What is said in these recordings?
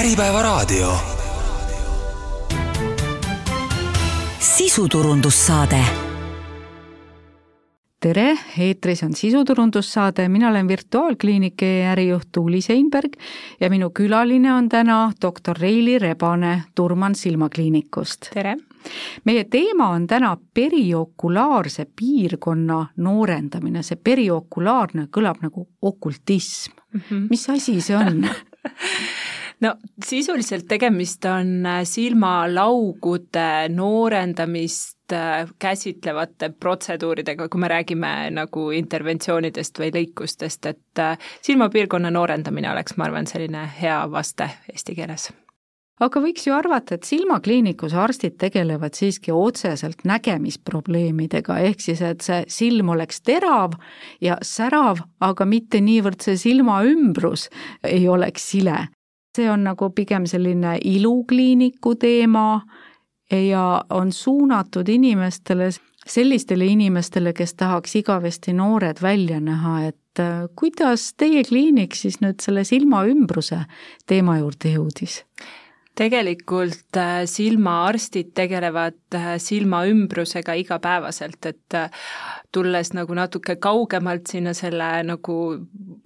Äripäevaraadio. sisuturundussaade tere, eetris on sisuturundussaade, mina olen virtuaalkliiniki ärijuht Tuuli Seinberg ja minu külaline on täna doktor Reili Rebane Turman silmakliinikust. tere! meie teema on täna periokulaarse piirkonna noorendamine, see periokulaarne kõlab nagu okultism mm. -hmm. mis asi see on no sisuliselt tegemist on äh, silmalaugude noorendamist äh, käsitlevate protseduuridega, kui me räägime nagu interventsioonidest või lõikustest, et äh, silmapiirkonna noorendamine oleks, ma arvan, selline hea vaste eesti keeles aga võiks ju arvata, et silmakliinikus arstid tegelevad siiski otseselt nägemisprobleemidega, ehk siis et see silm oleks terav ja särav, aga mitte niivõrd see silma ümbrus ei oleks sile. See on nagu pigem selline ilukliiniku teema ja on suunatud inimestele, sellistele inimestele, kes tahaks igavesti noored välja näha, et äh, kuidas teie kliinik siis nüüd selle silmaümbruse teema juurde jõudis? Tegelikult äh, silmaarstid tegelevad äh, silmaümbrusega igapäevaselt, et äh, tulles nagu natuke kaugemalt sinna selle nagu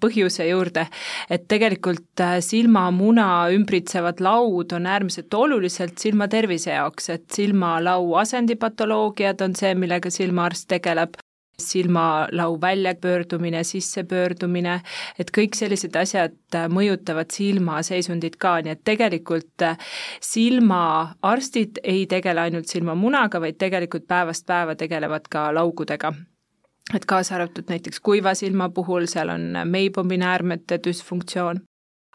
põhjuse juurde, et tegelikult silmamuna ümbritsevad laud on äärmiselt oluliselt silma tervise jaoks, et silmalau asendipatoloogiad on see, millega silmaarst tegeleb, silmalau väljapöördumine, sissepöördumine, et kõik sellised asjad äh, mõjutavad silmaseisundit ka, nii et tegelikult äh, silmaarstid ei tegele ainult silmamunaga, vaid tegelikult päevast päeva tegelevad ka laugudega. Et kaasa arvatud näiteks kuiva silma puhul, seal on Meibomi näärmete düsfunktsioon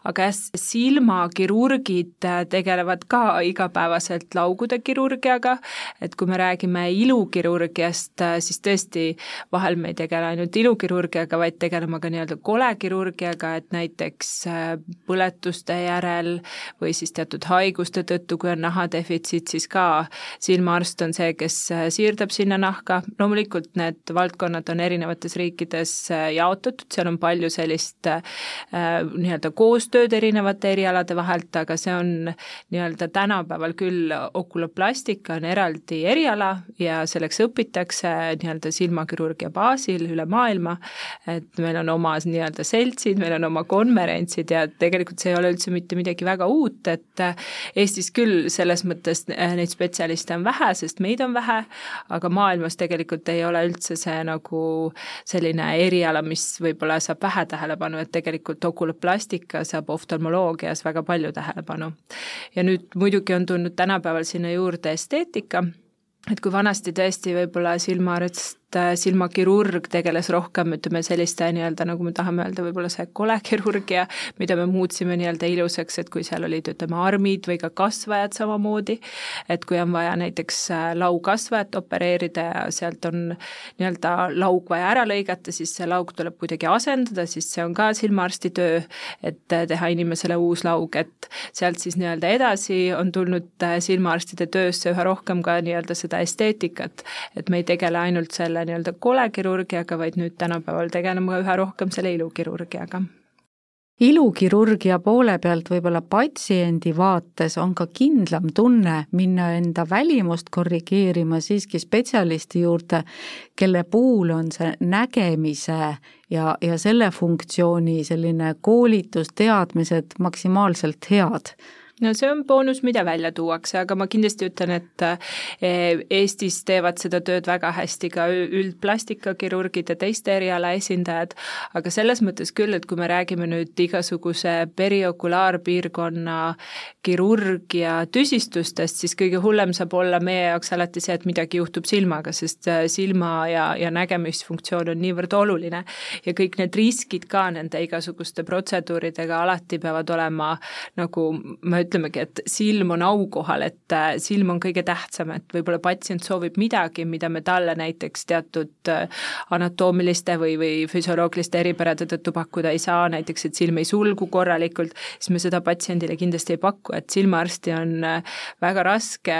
aga jah, silmakirurgid äh, tegelevad ka igapäevaselt laugude kirurgiaga, et kui me räägime ilukirurgiast, äh, siis tõesti vahel me ei tegele ainult ilukirurgiaga, vaid tegeleme ka nii-öelda kolekirurgiaga, et näiteks äh, põletuste järel või siis teatud haiguste tõttu, kui on nahadefitsiit, siis ka silmaarst on see, kes siirdab sinna nahka, loomulikult need valdkonnad on erinevates riikides jaotatud, seal on palju sellist äh, nii-öelda koostööd, koostööd erinevate erialade vahelt, aga see on nii-öelda tänapäeval küll, okuloplastika on eraldi eriala ja selleks õpitakse nii-öelda silmakirurgia baasil üle maailma, et meil on oma nii-öelda seltsid, meil on oma konverentsid ja tegelikult see ei ole üldse mitte midagi väga uut, et Eestis küll selles mõttes neid spetsialiste on vähe, sest meid on vähe, aga maailmas tegelikult ei ole üldse see nagu selline eriala, mis võib-olla saab vähe tähelepanu, et tegelikult okuloplastika saab saab oftalmoloogias väga palju tähelepanu. ja nüüd muidugi on tulnud tänapäeval sinna juurde esteetika, et kui vanasti tõesti võib-olla silmaarst silmakirurg tegeles rohkem, ütleme selliste nii-öelda, nagu me tahame öelda, võib-olla see kolekirurgia, mida me muutsime nii-öelda ilusaks, et kui seal olid, ütleme, armid või ka kasvajad samamoodi, et kui on vaja näiteks äh, laukasvajat opereerida ja sealt on nii-öelda laug vaja ära lõigata, siis see laug tuleb kuidagi asendada, siis see on ka silmaarsti töö, et äh, teha inimesele uus laug, et sealt siis nii-öelda edasi on tulnud silmaarstide töösse üha rohkem ka nii-öelda seda esteetikat, et me ei tegele ainult selle selle nii-öelda kolekirurgiaga, vaid nüüd tänapäeval tegeleme üha rohkem selle ilukirurgiaga. Ilukirurgia poole pealt võib-olla patsiendi vaates on ka kindlam tunne minna enda välimust korrigeerima siiski spetsialisti juurde, kelle puhul on see nägemise ja, ja selle funktsiooni selline koolitus, teadmised maksimaalselt head no see on boonus, mida välja tuuakse, aga ma kindlasti ütlen, et eh, Eestis teevad seda tööd väga hästi ka üldplastikakirurgid ja teiste eriala esindajad, aga selles mõttes küll, et kui me räägime nüüd igasuguse periokulaarpiirkonna kirurgia tüsistustest, siis kõige hullem saab olla meie jaoks alati see, et midagi juhtub silmaga, sest äh, silma ja, ja nägemisfunktsioon on niivõrd oluline. Ja kõik need riskid ka nende igasuguste protseduuridega alati peavad olema nagu ma ütlen, ütlemegi, et silm on aukohal, et äh, silm on kõige tähtsam, et võib-olla patsient soovib midagi, mida me talle näiteks teatud äh, anatoomiliste või, või füsioloogiliste eripärade tõttu pakkuda ei saa, näiteks et silm ei sulgu korralikult, siis me seda patsiendile kindlasti ei paku, et silmaarsti on väga raske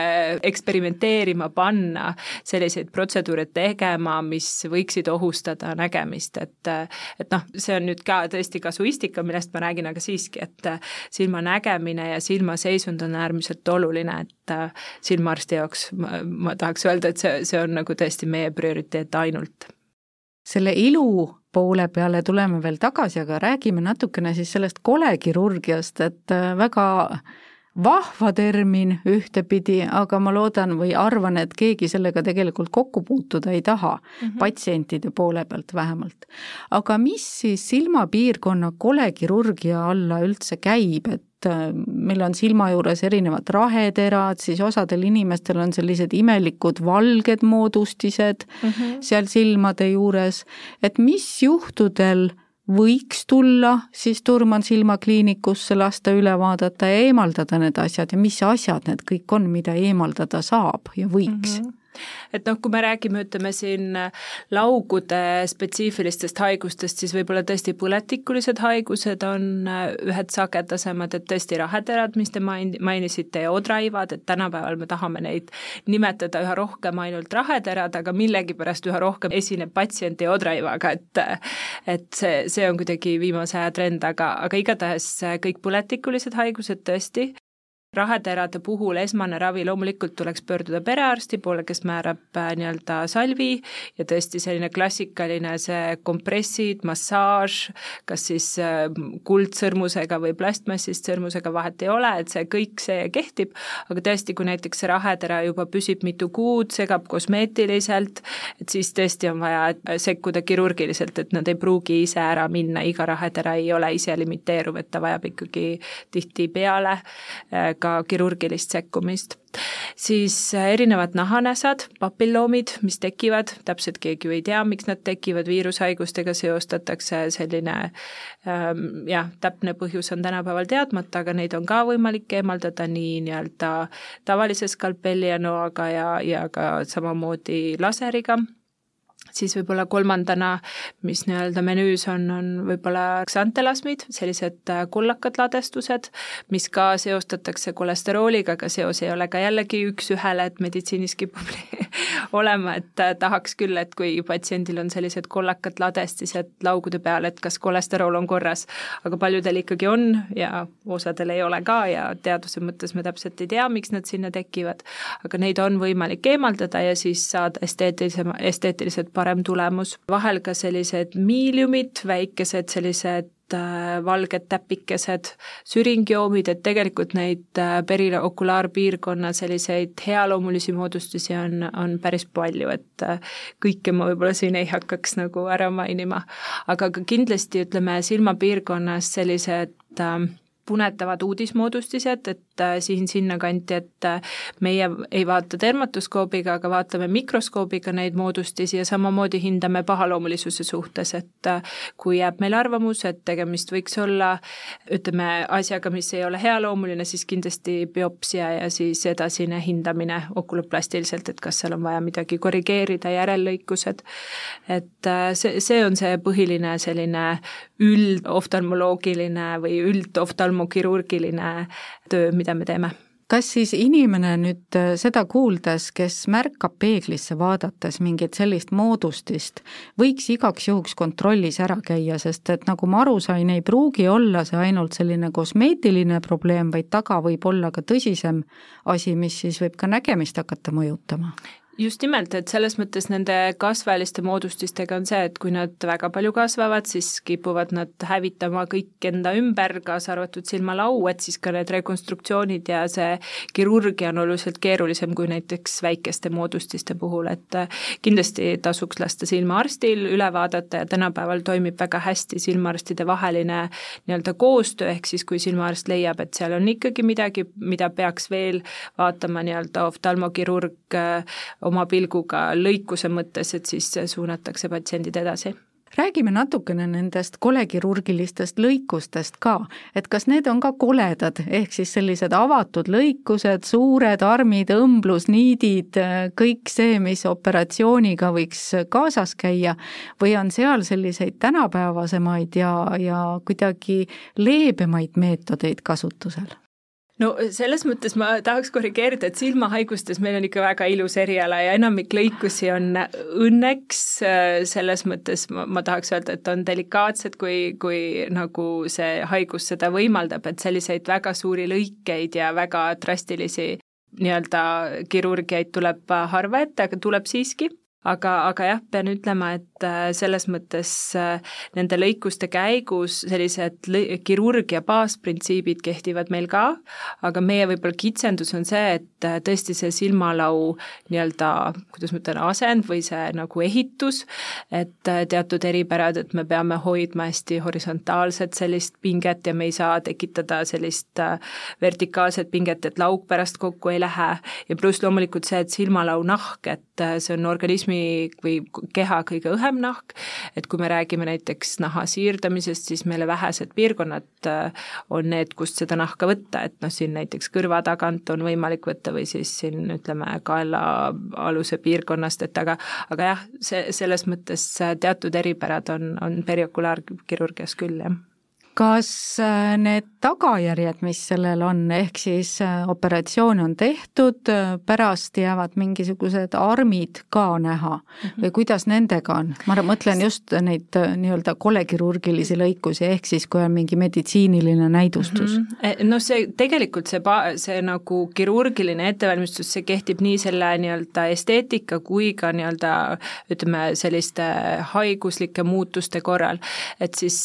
eksperimenteerima panna, selliseid protseduure tegema, mis võiksid ohustada nägemist, et et noh, see on nüüd ka tõesti kasuistika, millest ma räägin, aga siiski, et silma nägemine ja silmaseisund on äärmiselt oluline, et silmaarsti jaoks ma, ma tahaks öelda, et see, see on nagu tõesti meie prioriteet ainult. selle ilu poole peale tuleme veel tagasi, aga räägime natukene siis sellest kolekirurgiast, et väga vahva termin ühtepidi, aga ma loodan või arvan, et keegi sellega tegelikult kokku puutuda ei taha mm, -hmm. patsientide poole pealt vähemalt. aga mis siis silmapiirkonna kolekirurgia alla üldse käib, et äh, meil on silma juures erinevad raheterad, siis osadel inimestel on sellised imelikud valged moodustised mm -hmm. seal silmade juures, et mis juhtudel võiks tulla siis Turman silmakliinikusse, lasta üle vaadata ja eemaldada need asjad ja mis asjad need kõik on, mida eemaldada saab ja võiks mm? -hmm et noh, kui me räägime, ütleme siin laugude spetsiifilistest haigustest, siis võib-olla tõesti põletikulised haigused on äh, ühed sagedasemad, et tõesti raheterad, mis te main-, mainisite, ja odraivad, et tänapäeval me tahame neid nimetada üha rohkem ainult raheterad, aga millegipärast üha rohkem esineb patsienti odraivaga, et et see, see on kuidagi viimase aja trend, aga, aga igatahes kõik põletikulised haigused tõesti, raheterade puhul esmane ravi loomulikult tuleks pöörduda perearsti poole, kes määrab äh, nii-öelda salvi ja tõesti selline klassikaline see kompressid, massaaž, kas siis äh, kuldsõrmusega või plastmassist sõrmusega, vahet ei ole, et see kõik see kehtib, aga tõesti, kui näiteks see rahetera juba püsib mitu kuud, segab kosmeetiliselt, et siis tõesti on vaja äh, sekkuda kirurgiliselt, et nad ei pruugi ise ära minna, iga rahetera ei ole ise limiteeruv, et ta vajab ikkagi tihtipeale ka kirurgilist sekkumist. siis äh, erinevad nahanäsad, papilloomid, mis tekivad, täpselt keegi ju ei tea, miks nad tekivad, viirushaigustega seostatakse selline ähm, jah, täpne põhjus on tänapäeval teadmata, aga neid on ka võimalik eemaldada nii nii-öelda tavalise skalpelli ja noaga ja, ja ka samamoodi laseriga siis võib-olla kolmandana, mis nii-öelda menüüs on, on võib-olla ksantelasmid, sellised äh, kullakad ladestused, mis ka seostatakse kolesterooliga, aga seos ei ole ka jällegi üks-ühele, et meditsiinis kipub olema, et äh, tahaks küll, et kui patsiendil on sellised kollakad ladestised laugude peal, et kas kolesterool on korras, aga paljudel ikkagi on ja osadel ei ole ka ja teaduse mõttes me täpselt ei tea, miks nad sinna tekivad, aga neid on võimalik eemaldada ja siis saada esteetilisema, esteetiliselt parem tulemus. vahel ka sellised miiliumid, väikesed sellised äh, valged täpikesed, süringioomid, et tegelikult neid äh, periokulaarpiirkonna selliseid healoomulisi moodustusi on, on päris palju, et äh, kõike ma võib-olla siin ei hakkaks nagu ära mainima. aga ka kindlasti ütleme, silmapiirkonnas sellised punetavad uudismoodustised, et äh, siin-sinna kanti, et äh, meie ei vaata dermatoskoobiga, aga vaatame mikroskoobiga neid moodustisi ja samamoodi hindame pahaloomulisuse suhtes, et äh, kui jääb meil arvamus, et tegemist võiks olla ütleme, asjaga, mis ei ole healoomuline, siis kindlasti biopsia ja siis edasine hindamine okulopplastiliselt, et kas seal on vaja midagi korrigeerida, järellõikused. et see, see on see põhiline selline üldoftalmoloogiline või üldoftalmo neuromokirurgiline töö, mida me teeme. Kas siis inimene nüüd äh, seda kuuldes, kes märkab peeglisse vaadates mingit sellist moodustist, võiks igaks juhuks kontrollis ära käia, sest et nagu ma aru sain, ei pruugi olla see ainult selline kosmeetiline probleem, vaid taga võib olla ka tõsisem asi, mis siis võib ka nägemist hakata mõjutama just nimelt, et selles mõttes nende kasvajaliste moodustistega on see, et kui nad väga palju kasvavad, siis kipuvad nad hävitama kõik enda ümber, kaasa arvatud silmalau, et siis ka need rekonstruktsioonid ja see kirurgia on oluliselt keerulisem kui näiteks väikeste moodustiste puhul, et kindlasti tasuks lasta silmaarstil üle vaadata ja tänapäeval toimib väga hästi silmaarstide vaheline nii-öelda koostöö, ehk siis kui silmaarst leiab, et seal on ikkagi midagi, mida peaks veel vaatama nii-öelda oftalmokirurg oma pilguga lõikuse mõttes, et siis suunatakse patsiendid edasi. Räägime natukene nendest kolekirurgilistest lõikustest ka, et kas need on ka koledad, ehk siis sellised avatud lõikused, suured armid, õmblus, niidid, kõik see, mis operatsiooniga võiks kaasas käia, või on seal selliseid tänapäevasemaid ja, ja kuidagi leebemaid meetodeid kasutusel? No selles mõttes ma tahaks korrigeerida, et silmahaigustes meil on ikka väga ilus eriala ja enamik lõikusi on õnneks äh, selles mõttes ma, ma tahaks öelda, et on delikaatsed, kui, kui nagu see haigus seda võimaldab, et selliseid väga suuri lõikeid ja väga drastilisi nii-öelda kirurgiaid tuleb harva ette, aga tuleb siiski. Aga, aga jah, pean ütlema, et äh, selles mõttes äh, nende lõikuste käigus sellised kirurgia baasprintsiibid kehtivad meil ka, aga meie võib-olla kitsendus on see, et äh, tõesti see silmalau nii-öelda, kuidas ma ütlen, asend või see nagu ehitus, et teatud eripärad, et me peame hoidma hästi horisontaalset sellist pinget ja me ei saa tekitada sellist vertikaalset pinget, et lauk pärast kokku ei lähe. Ja pluss loomulikult see, et silmalau nahk, et see on organismi või keha kõige õhem nahk, et kui me räägime näiteks naha siirdamisest, siis meile vähesed piirkonnad äh, on need, kust seda nahka võtta, et noh, siin näiteks kõrva tagant on võimalik võtta või siis siin ütleme, kaelaaluse piirkonnast, et aga aga jah, see, selles mõttes teatud eripärad on, on periokulaarkirurgias küll, jah kas äh, need tagajärjed, mis sellel on, ehk siis äh, operatsioon on tehtud, äh, pärast jäävad mingisugused armid ka näha -hmm. või kuidas nendega on? ma mõtlen just neid nii-öelda kolekirurgilisi lõikusi, ehk siis kui on mingi meditsiiniline näidustus mm. -hmm. no see tegelikult see, see nagu kirurgiline ettevalmistus, see kehtib nii selle nii-öelda esteetika kui ka nii-öelda ütleme, selliste haiguslike muutuste korral, et siis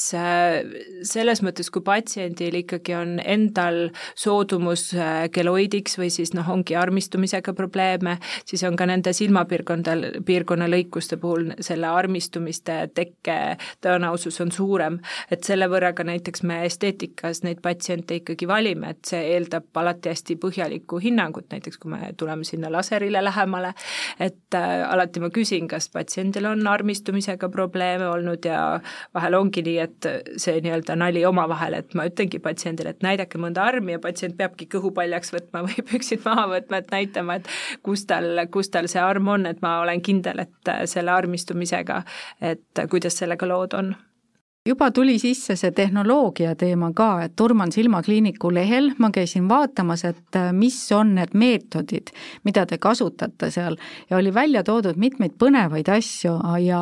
see selles mõttes, kui patsiendil ikkagi on endal soodumus äh, keloidiks või siis noh, ongi armistumisega probleeme, siis on ka nende silmapiirkondal, piirkonna lõikuste puhul selle armistumiste tekke tõenäosus on suurem. et selle võrra ka näiteks me esteetikas neid patsiente ikkagi valime, et see eeldab alati hästi põhjalikku hinnangut, näiteks kui me tuleme sinna laserile lähemale, et äh, alati ma küsin, kas patsiendil on armistumisega probleeme olnud ja vahel ongi nii, et see nii-öelda nali omavahel, et ma ütlengi patsiendile, et näidake mõnda armi ja patsient peabki kõhu paljaks võtma või püksid maha võtma, et näitama, et kus tal, kus tal see arm on, et ma olen kindel, et selle armistumisega, et kuidas sellega lood on. Juba tuli sisse see tehnoloogia teema ka, et Urman Silmakliiniku lehel ma käisin vaatamas, et mis on need meetodid, mida te kasutate seal. Ja oli välja toodud mitmeid põnevaid asju ja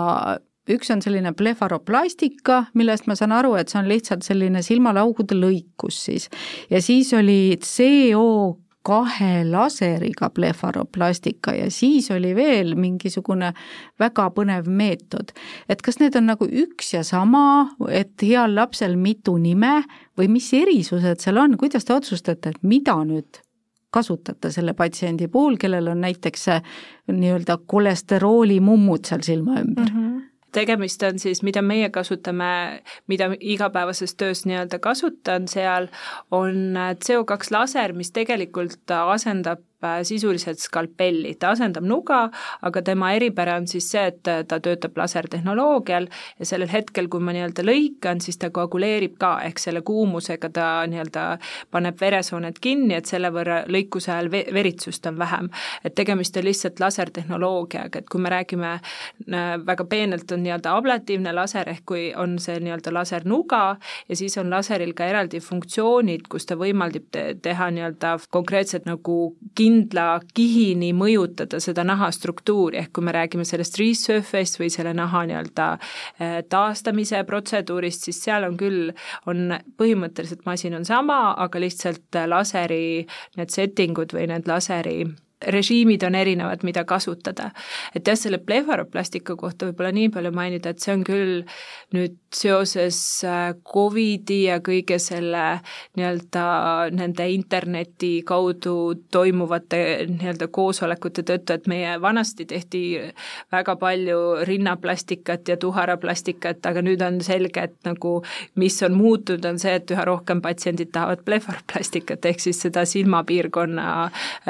üks on selline blefaroplastika, millest ma saan aru, et see on lihtsalt selline silmalaugude lõikus siis. ja siis oli CO kahe laseriga blefaroplastika ja siis oli veel mingisugune väga põnev meetod. et kas need on nagu üks ja sama, et heal lapsel mitu nime või mis erisused seal on, kuidas te otsustate, et mida nüüd kasutate selle patsiendi puhul, kellel on näiteks nii-öelda kolesterooli mummud seal silma ümber mm? -hmm tegemist on siis, mida meie kasutame, mida igapäevases töös nii-öelda kasutan seal, on CO2 laser, mis tegelikult asendab sisuliselt skalpelli, ta asendab nuga, aga tema eripära on siis see, et ta töötab lasertehnoloogial ja sellel hetkel, kui ma nii-öelda lõikan, siis ta koaguleerib ka, ehk selle kuumusega ta nii-öelda paneb veresooned kinni, et selle võrra lõikuse ajal veritsust on vähem. et tegemist on lihtsalt lasertehnoloogiaga, et kui me räägime äh, väga peenelt, on nii-öelda ablatiivne laser, ehk kui on see nii-öelda lasernuga ja siis on laseril ka eraldi funktsioonid, kus ta võimaldab te teha nii-öelda konkreetselt nagu kin-, kindla kihini mõjutada seda nahastruktuuri, ehk kui me räägime sellest resurface või selle naha nii-öelda eh, taastamise protseduurist, siis seal on küll, on põhimõtteliselt masin on sama, aga lihtsalt laseri need settingud või need laseri režiimid on erinevad, mida kasutada. et jah, selle blefaroplastika kohta võib-olla nii palju mainida, et see on küll nüüd seoses äh, Covidi ja kõige selle nii-öelda nende interneti kaudu toimuvate nii-öelda koosolekute tõttu, et meie vanasti tehti väga palju rinnaplastikat ja tuharaplastikat, aga nüüd on selge, et nagu mis on muutunud, on see, et üha rohkem patsiendid tahavad blefaroplastikat, ehk siis seda silmapiirkonna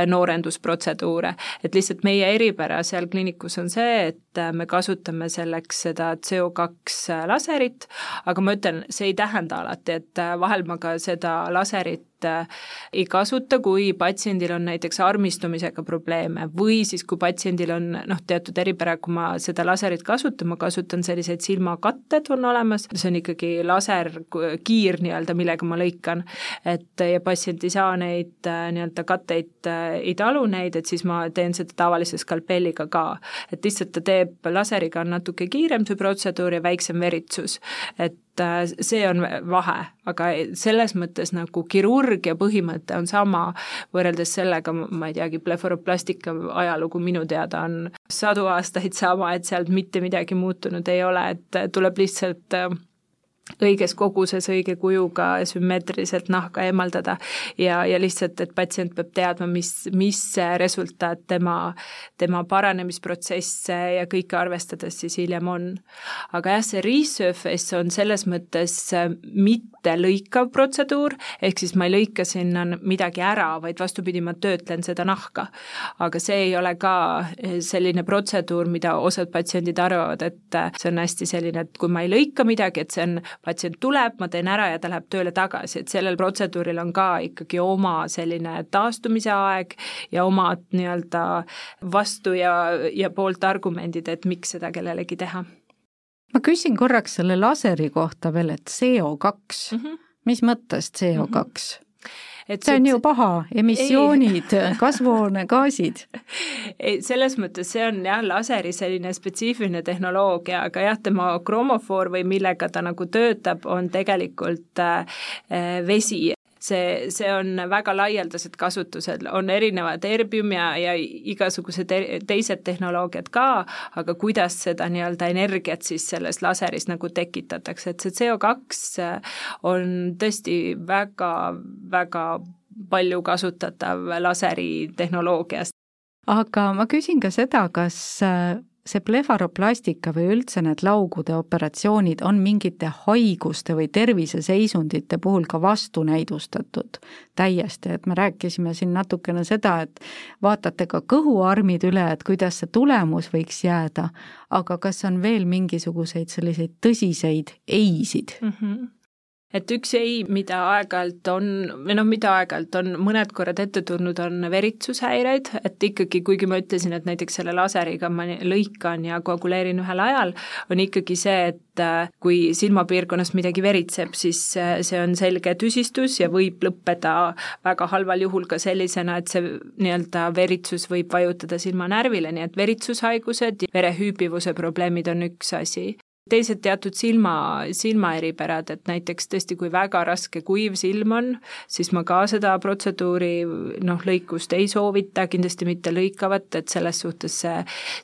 noorendusprotsessi, protseduure, et lihtsalt meie eripära seal kliinikus on see, et me kasutame selleks seda CO2 laserit, aga ma ütlen, see ei tähenda alati, et vahel ma ka seda laserit äh, ei kasuta, kui patsiendil on näiteks armistumisega probleeme või siis, kui patsiendil on noh, teatud eripära, kui ma seda laserit kasutan, ma kasutan selliseid silmakatted on olemas, see on ikkagi laserkiir nii-öelda, millega ma lõikan, et ja patsient ei saa neid äh, nii-öelda katteid, äh, ei talu neid, et siis ma teen seda tavalise skalpelliga ka. et lihtsalt ta teeb, laseriga on natuke kiirem see protseduur ja väiksem veritsus, et Äh, see on vahe, aga selles mõttes nagu kirurgia põhimõte on sama, võrreldes sellega, ma ei teagi, blefaroplastika ajalugu minu teada on sadu aastaid sama, et sealt mitte midagi muutunud ei ole, et tuleb lihtsalt äh, õiges koguses, õige kujuga, sümmeetriliselt nahka eemaldada ja, ja lihtsalt, et patsient peab teadma, mis, mis resultaat tema, tema paranemisprotsesse ja kõike arvestades siis hiljem on. aga jah, see resurface on selles mõttes mitte lõikav protseduur, ehk siis ma ei lõika sinna midagi ära, vaid vastupidi, ma töötlen seda nahka. aga see ei ole ka selline protseduur, mida osad patsiendid arvavad, et see on hästi selline, et kui ma ei lõika midagi, et see on patsient tuleb, ma teen ära ja ta läheb tööle tagasi, et sellel protseduuril on ka ikkagi oma selline taastumise aeg ja omad nii-öelda vastu ja, ja poolt argumendid, et miks seda kellelegi teha. ma küsin korraks selle laseri kohta veel, et CO2 mm, -hmm. mis mõttes CO2 mm? -hmm et see on ju paha, emissioonid, kasvuhoonegaasid. ei, selles mõttes see on jah, laseri selline spetsiifiline tehnoloogia, aga jah, tema kromofoor või millega ta nagu töötab, on tegelikult äh, vesi see, see on väga laialdased kasutused, on erinevad erbium ja, ja igasugused teised tehnoloogiad ka, aga kuidas seda nii-öelda energiat siis selles laseris nagu tekitatakse, et see CO2 on tõesti väga, väga palju kasutatav laseri tehnoloogiast. aga ma küsin ka seda, kas see blefaroplastika või üldse need laugude operatsioonid on mingite haiguste või terviseseisundite puhul ka vastunäidustatud täiesti, et me rääkisime siin natukene seda, et vaatate ka kõhuarmid üle, et kuidas see tulemus võiks jääda, aga kas on veel mingisuguseid selliseid tõsiseid ei-sid mm? -hmm et üks ei, mida aeg-ajalt on, või noh, mida aeg-ajalt on mõned korrad ette tulnud, on veritsushäireid, et ikkagi, kuigi ma ütlesin, et näiteks selle laseriga ma lõikan ja koaguleerin ühel ajal, on ikkagi see, et äh, kui silmapiirkonnas midagi veritseb, siis äh, see on selge tüsistus ja võib lõppeda väga halval juhul ka sellisena, et see nii-öelda veritsus võib vajutada silmanärvile, nii et veritsushaigused ja verehüüpivuse probleemid on üks asi teised teatud silma, silmaeripärad, et näiteks tõesti, kui väga raske kuiv silm on, siis ma ka seda protseduuri noh, lõikust ei soovita, kindlasti mitte lõikavat, et selles suhtes see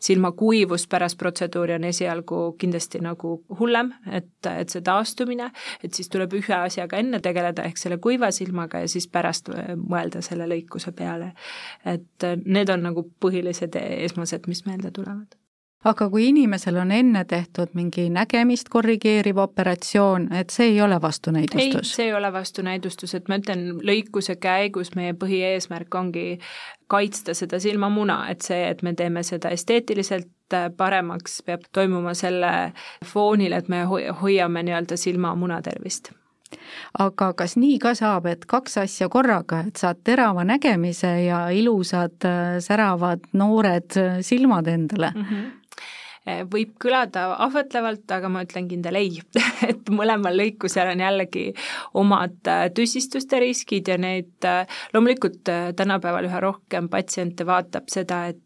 silmakuivus pärast protseduuri on esialgu kindlasti nagu hullem, et, et see taastumine, et siis tuleb ühe asjaga enne tegeleda, ehk selle kuiva silmaga ja siis pärast mõelda selle lõikuse peale. et need on nagu põhilised esmased, mis meelde tulevad aga kui inimesel on enne tehtud mingi nägemist korrigeeriv operatsioon, et see ei ole vastunäidustus? ei, see ei ole vastunäidustus, et ma ütlen, lõikuse käigus meie põhieesmärk ongi kaitsta seda silmamuna, et see, et me teeme seda esteetiliselt paremaks, peab toimuma selle foonil, et me hoiame nii-öelda silmamuna tervist aga kas nii ka saab, et kaks asja korraga, et saad terava nägemise ja ilusad säravad noored silmad endale mm? -hmm võib kõlada ahvatlevalt, aga ma ütlen kindel ei. Et mõlemal lõikusel on jällegi omad äh, tüsistuste riskid ja neid äh, loomulikult äh, tänapäeval üha rohkem patsiente vaatab seda, et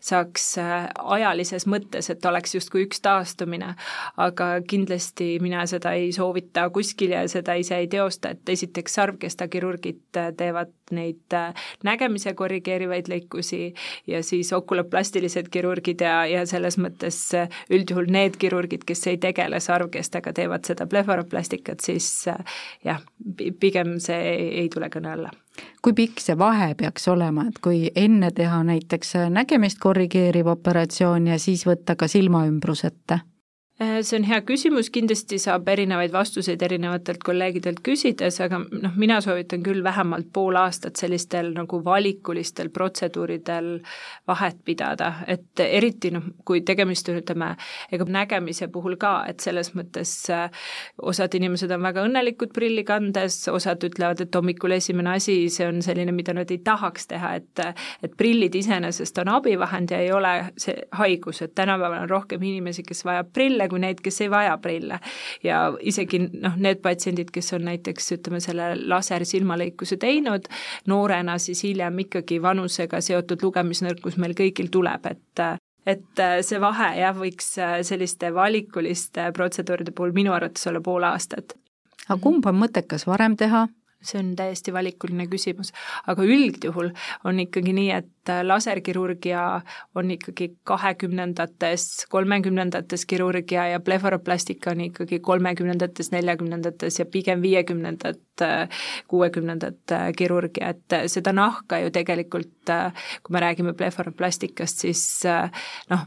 saaks ajalises mõttes, et oleks justkui üks taastumine, aga kindlasti mina seda ei soovita kuskil ja seda ise ei teosta, et esiteks sarvkestakirurgid teevad neid äh, nägemise korrigeerivaid lõikusi ja siis okulaplastilised kirurgid ja, ja selles mõttes äh, üldjuhul need kirurgid, kes ei tegele sarvkestega, teevad seda blefaroplastikat, siis äh, jah, pigem see ei tule kõne alla kui pikk see vahe peaks olema, et kui enne teha näiteks nägemist korrigeeriv operatsioon ja siis võtta ka silmaümbrus ette? Äh, see on hea küsimus, kindlasti saab erinevaid vastuseid erinevatelt kolleegidelt küsides, aga noh, mina soovitan küll vähemalt pool aastat sellistel nagu valikulistel protseduuridel vahet pidada, et eriti noh, kui tegemist on, ütleme, ega nägemise puhul ka, et selles mõttes äh, osad inimesed on väga õnnelikud prilli kandes, osad ütlevad, et hommikul esimene asi, see on selline, mida nad ei tahaks teha, et et prillid iseenesest on abivahend ja ei ole see haigus, et tänapäeval on rohkem inimesi, kes vajab prille, kui neid, kes ei vaja prille. ja isegi noh, need patsiendid, kes on näiteks ütleme, selle lasersilmalõikuse teinud noorena, siis hiljem ikkagi vanusega seotud lugemisnõrkus meil kõigil tuleb, et et see vahe jah, võiks selliste valikuliste protseduuride puhul minu arvates olla pool aastat. aga kumb on mõttekas varem teha, see on täiesti valikuline küsimus, aga üldjuhul on ikkagi nii, et laserkirurgia on ikkagi kahekümnendates, kolmekümnendates kirurgia ja blefaroplastika on ikkagi kolmekümnendates, neljakümnendates ja pigem viiekümnendat, kuuekümnendat kirurgia, et seda nahka ju tegelikult, kui me räägime blefaroplastikast, siis noh,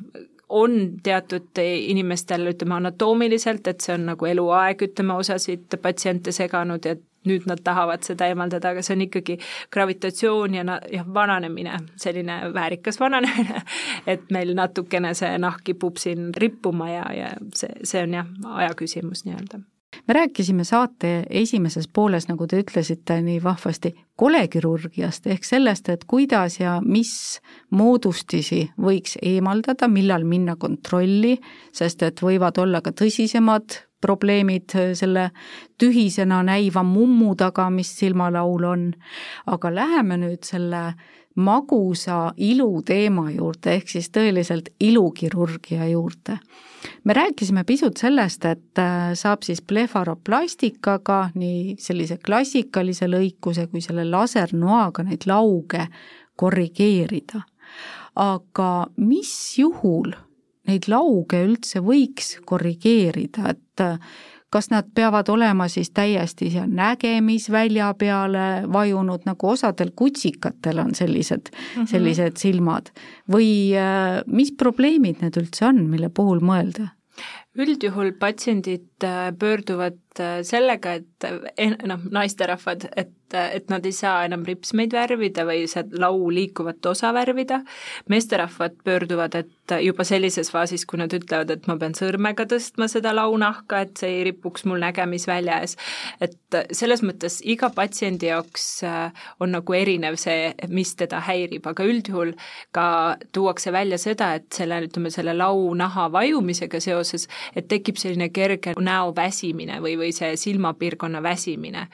on teatud inimestel, ütleme anatoomiliselt, et see on nagu eluaeg, ütleme, osasid patsiente seganud, et nüüd nad tahavad seda eemaldada, aga see on ikkagi gravitatsioon ja jah, vananemine, selline väärikas vananemine, et meil natukene see nahk kipub siin rippuma ja, ja see, see on jah, aja küsimus nii-öelda. Me rääkisime saate esimeses pooles, nagu te ütlesite nii vahvasti, kolekirurgiast ehk sellest, et kuidas ja mis moodustisi võiks eemaldada, millal minna kontrolli, sest et võivad olla ka tõsisemad probleemid selle tühisena näiva mummu taga, mis silmalaul on. aga läheme nüüd selle magusa iluteema juurde, ehk siis tõeliselt ilukirurgia juurde. me rääkisime pisut sellest, et äh, saab siis blefaroplastikaga nii sellise klassikalise lõikuse kui selle lasernoaga neid lauge korrigeerida. aga mis juhul neid lauge üldse võiks korrigeerida, et äh, kas nad peavad olema siis täiesti seal nägemisvälja peale vajunud, nagu osadel kutsikatel on sellised mm, -hmm. sellised silmad, või äh, mis probleemid need üldse on, mille puhul mõelda? üldjuhul patsiendid äh, pöörduvad sellega, et noh, naisterahvad, et et nad ei saa enam ripsmeid värvida või see lau liikuvat osa värvida. meesterahvad pöörduvad, et juba sellises faasis, kui nad ütlevad, et ma pean sõrmega tõstma seda launahka, et see ei ripuks mul nägemisvälja ees. et selles mõttes iga patsiendi jaoks äh, on nagu erinev see, mis teda häirib, aga üldjuhul ka tuuakse välja seda, et selle, ütleme, selle launaha vajumisega seoses, et tekib selline kerge näo väsimine või, või see silmapiirkonna väsimine.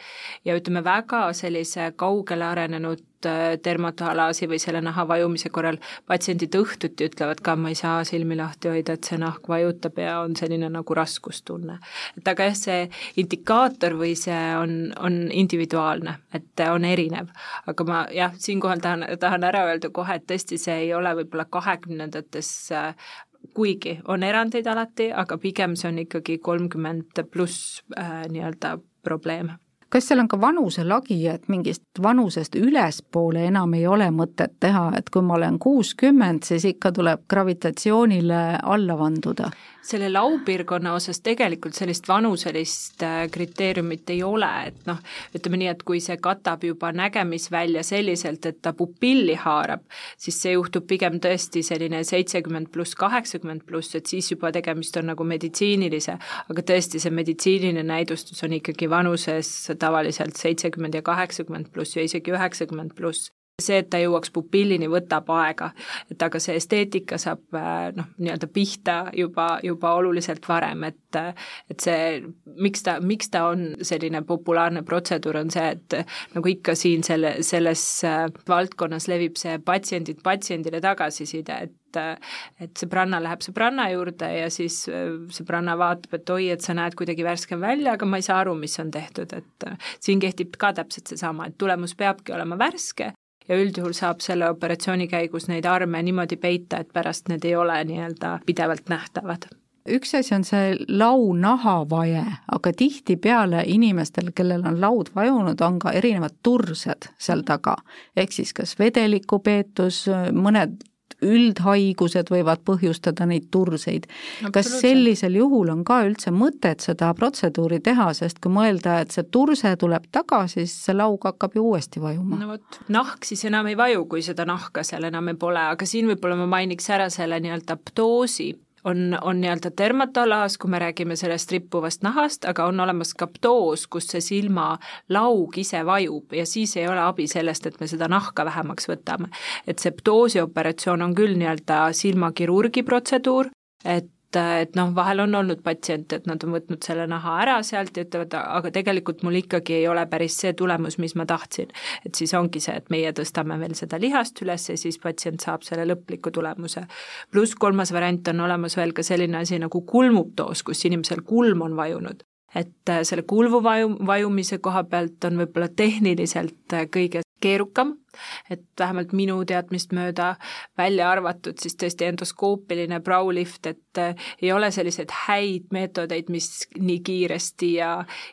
ja ütleme, väga sellise kaugele arenenud äh, dermatalaasi või selle naha vajumise korral patsiendid õhtuti ütlevad ka, ma ei saa silmi lahti hoida, et see nahk vajutab ja on selline nagu raskustunne. et aga jah, see indikaator või see on, on individuaalne, et on erinev. aga ma jah, siinkohal tahan, tahan ära öelda kohe, et tõesti, see ei ole võib-olla kahekümnendates äh, kuigi on erandeid alati, aga pigem see on ikkagi kolmkümmend pluss äh, nii-öelda probleem kas seal on ka vanuselagi, et mingist vanusest ülespoole enam ei ole mõtet teha, et kui ma olen kuuskümmend, siis ikka tuleb gravitatsioonile alla vanduda? Selle laupiirkonna osas tegelikult sellist vanuselist äh, kriteeriumit ei ole, et noh, ütleme nii, et kui see katab juba nägemisvälja selliselt, et ta pupilli haarab, siis see juhtub pigem tõesti selline seitsekümmend pluss, kaheksakümmend pluss, et siis juba tegemist on nagu meditsiinilise, aga tõesti, see meditsiiniline näidustus on ikkagi vanuses tavaliselt seitsekümmend ja kaheksakümmend pluss ja isegi üheksakümmend pluss see, et ta jõuaks pupillini, võtab aega. et aga see esteetika saab äh, noh, nii-öelda pihta juba, juba oluliselt varem, et et see, miks ta, miks ta on selline populaarne protseduur, on see, et nagu ikka siin selle, selles äh, valdkonnas levib see patsiendilt patsiendile tagasiside, et et sõbranna läheb sõbranna juurde ja siis äh, sõbranna vaatab, et oi, et sa näed kuidagi värskem välja, aga ma ei saa aru, mis on tehtud, et siin kehtib ka täpselt seesama, et tulemus peabki olema värske ja üldjuhul saab selle operatsiooni käigus neid arme niimoodi peita, et pärast need ei ole nii-öelda pidevalt nähtavad üks asi on see launahavае, aga tihtipeale inimestel, kellel on laud vajunud, on ka erinevad tursed seal taga. ehk siis kas vedelikupeetus, mõned üldhaigused võivad põhjustada neid turseid. kas sellisel juhul on ka üldse mõtet seda protseduuri teha, sest kui mõelda, et see turse tuleb tagasi, siis see laug hakkab ju uuesti vajuma. no vot, nahk siis enam ei vaju, kui seda nahka seal enam ei pole, aga siin võib-olla ma mainiks ära selle nii-öelda ptoosi on, on nii-öelda dermatolaas, kui me räägime sellest rippuvast nahast, aga on olemas ka ptoos, kus see silmalaug ise vajub ja siis ei ole abi sellest, et me seda nahka vähemaks võtame. et see ptoosi operatsioon on küll nii-öelda silmakirurgi protseduur, et et, noh, vahel on olnud patsiente, et nad on võtnud selle naha ära sealt ja ütlevad, aga tegelikult mul ikkagi ei ole päris see tulemus, mis ma tahtsin. et siis ongi see, et meie tõstame veel seda lihast üles ja siis patsient saab selle lõpliku tulemuse. pluss kolmas variant on olemas veel ka selline asi nagu kulmuptoos, kus inimesel kulm on vajunud et äh, selle kulvu vaju, vajumise koha pealt on võib-olla tehniliselt äh, kõige keerukam, et vähemalt minu teadmist mööda välja arvatud siis tõesti endoskoopiline braulift, et äh, ei ole selliseid häid meetodeid, mis nii kiiresti ja,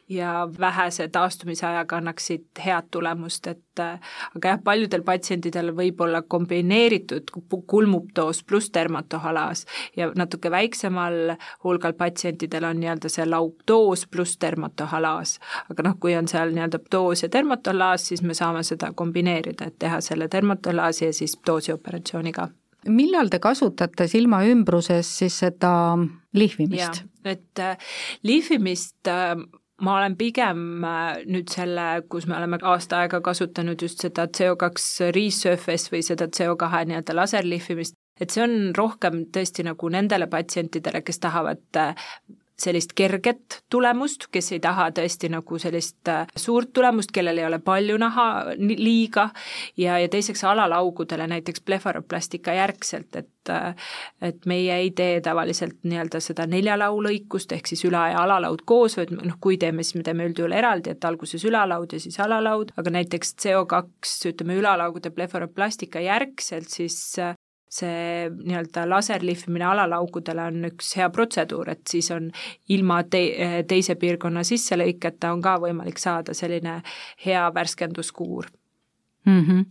ja vähese taastumise ajaga annaksid head tulemust, et äh, aga jah, paljudel patsientidel võib olla kombineeritud kulmuptoos pluss dermatohalaas ja natuke väiksemal hulgal patsientidel on nii-öelda see lauptoos pluss dermatohalaas. aga noh, kui on seal nii-öelda ptoos ja dermatolaas, siis me saame seda kombineerida, et teha selle dermatolaasi ja siis doosioperatsiooniga millal te kasutate silmaümbruses siis seda lihvimist? et äh, lihvimist äh, ma olen pigem äh, nüüd selle, kus me oleme aasta aega kasutanud just seda CO2 resurface või seda CO2 nii-öelda laserlihvimist, et see on rohkem tõesti nagu nendele patsientidele, kes tahavad sellist kerget tulemust, kes ei taha tõesti nagu sellist äh, suurt tulemust, kellel ei ole palju naha liiga. Ja, ja teiseks alalaugudele näiteks blefaroplastika järgselt, et äh, et meie ei tee tavaliselt nii-öelda seda neljalaulõikust, ehk siis üla- ja alalaud koos, vaid noh, kui teeme, siis me teeme üldjuhul eraldi, et alguses ülalaud ja siis alalaud, aga näiteks CO2 ütleme, ülalaugude blefaroplastika järgselt siis äh, see nii-öelda laserlihvimine alalaugudele on üks hea protseduur, et siis on ilma te-, teise piirkonna sisselõiketa on ka võimalik saada selline hea värskenduskuur mm. -hmm.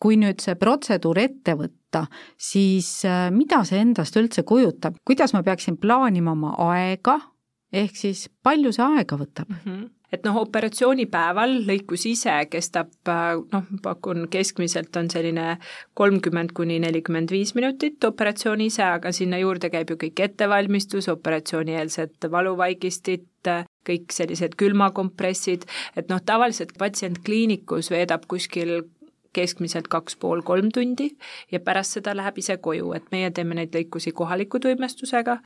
kui nüüd see protseduur ette võtta, siis äh, mida see endast üldse kujutab, kuidas ma peaksin plaanima oma aega, ehk siis palju see aega võtab mm? -hmm et noh, operatsioonipäeval lõikus ise kestab noh, pakun keskmiselt on selline kolmkümmend kuni nelikümmend viis minutit operatsioon ise, aga sinna juurde käib ju kõik ettevalmistus, operatsioonieelsed valuvaigistid, kõik sellised külmakompressid, et noh, tavaliselt patsient kliinikus veedab kuskil keskmiselt kaks pool kolm tundi ja pärast seda läheb ise koju, et meie teeme neid lõikusi kohaliku tuimestusega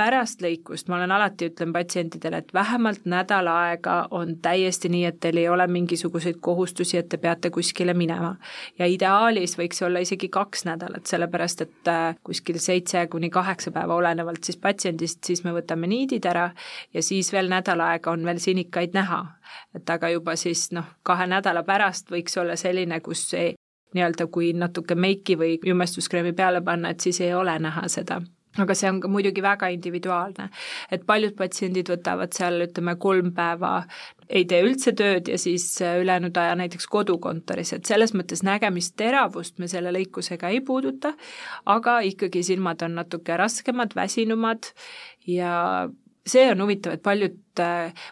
pärast lõikust ma olen alati, ütlen patsientidele, et vähemalt nädal aega on täiesti nii, et teil ei ole mingisuguseid kohustusi, et te peate kuskile minema. ja ideaalis võiks olla isegi kaks nädalat, sellepärast et äh, kuskil seitse kuni kaheksa päeva, olenevalt siis patsiendist, siis me võtame niidid ära ja siis veel nädal aega on veel sinikaid näha. et aga juba siis noh, kahe nädala pärast võiks olla selline, kus nii-öelda kui natuke meiki või jumestuskreemi peale panna, et siis ei ole näha seda aga see on ka muidugi väga individuaalne, et paljud patsiendid võtavad seal ütleme kolm päeva, ei tee üldse tööd ja siis ülejäänud aja näiteks kodukontoris, et selles mõttes nägemisteravust me selle lõikusega ei puuduta, aga ikkagi silmad on natuke raskemad, väsinumad ja see on huvitav, et paljud,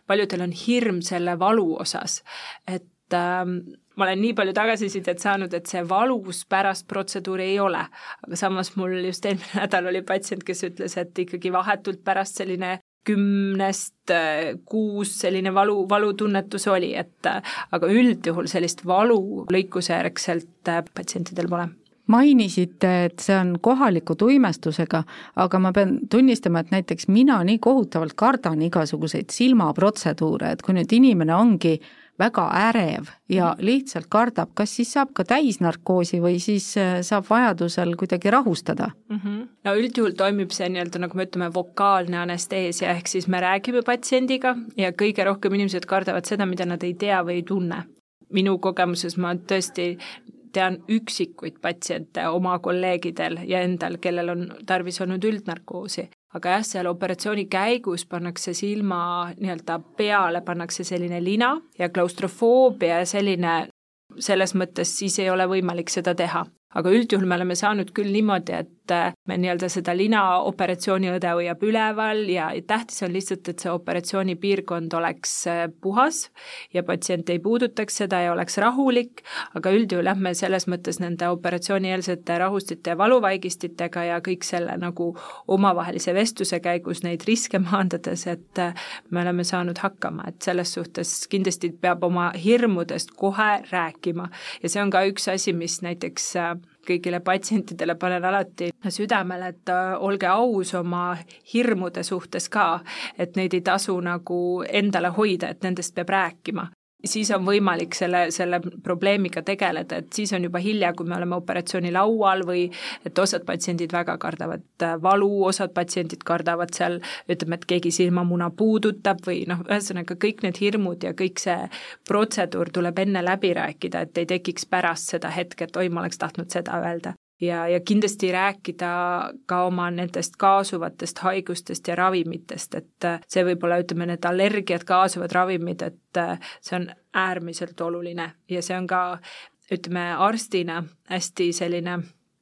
paljudel on hirm selle valu osas, et ähm, ma olen nii palju tagasisidet saanud, et see valus pärast protseduuri ei ole. aga samas mul just eelmine nädal oli patsient, kes ütles, et ikkagi vahetult pärast selline kümnest äh, kuus selline valu, valutunnetus oli, et äh, aga üldjuhul sellist valu lõikuse järgselt äh, patsientidel pole mainisite, et see on kohaliku tuimestusega, aga ma pean tunnistama, et näiteks mina nii kohutavalt kardan igasuguseid silmaprotseduure, et kui nüüd inimene ongi väga ärev ja lihtsalt kardab, kas siis saab ka täisnarkoosi või siis äh, saab vajadusel kuidagi rahustada mm? -hmm. no üldjuhul toimib see nii-öelda, nagu me ütleme, vokaalne anesteesia, ehk siis me räägime patsiendiga ja kõige rohkem inimesed kardavad seda, mida nad ei tea või ei tunne. minu kogemuses ma tõesti tean üksikuid patsiente oma kolleegidel ja endal, kellel on tarvis olnud üldnarkoosi aga jah, seal operatsiooni käigus pannakse silma nii-öelda peale, pannakse selline lina ja klaustrofoobia ja selline, selles mõttes siis ei ole võimalik seda teha. aga üldjuhul me oleme saanud küll niimoodi, et äh, me nii-öelda seda lina operatsiooniõde hoiab üleval ja tähtis on lihtsalt, et see operatsioonipiirkond oleks äh, puhas ja patsient ei puudutaks seda ja oleks rahulik, aga üldjuhul jah, me selles mõttes nende operatsioonieelsete rahustite ja valuvaigistitega ja kõik selle nagu omavahelise vestluse käigus neid riske maandades, et äh, me oleme saanud hakkama, et selles suhtes kindlasti peab oma hirmudest kohe rääkima. Ja see on ka üks asi, mis näiteks kõigile patsientidele panen alati südamele, et äh, olge aus oma hirmude suhtes ka, et neid ei tasu nagu endale hoida, et nendest peab rääkima siis on võimalik selle, selle probleemiga tegeleda, et siis on juba hilja, kui me oleme operatsioonilaual või et osad patsiendid väga kardavad äh, valu, osad patsiendid kardavad seal, ütleme, et keegi silmamuna puudutab või noh, ühesõnaga kõik need hirmud ja kõik see protseduur tuleb enne läbi rääkida, et ei tekiks pärast seda hetke, et oi, ma oleks tahtnud seda öelda ja, ja kindlasti rääkida ka oma nendest kaasuvatest haigustest ja ravimitest, et äh, see võib-olla, ütleme, need allergiad, kaasuvad ravimid, et äh, see on äärmiselt oluline ja see on ka, ütleme, arstina hästi selline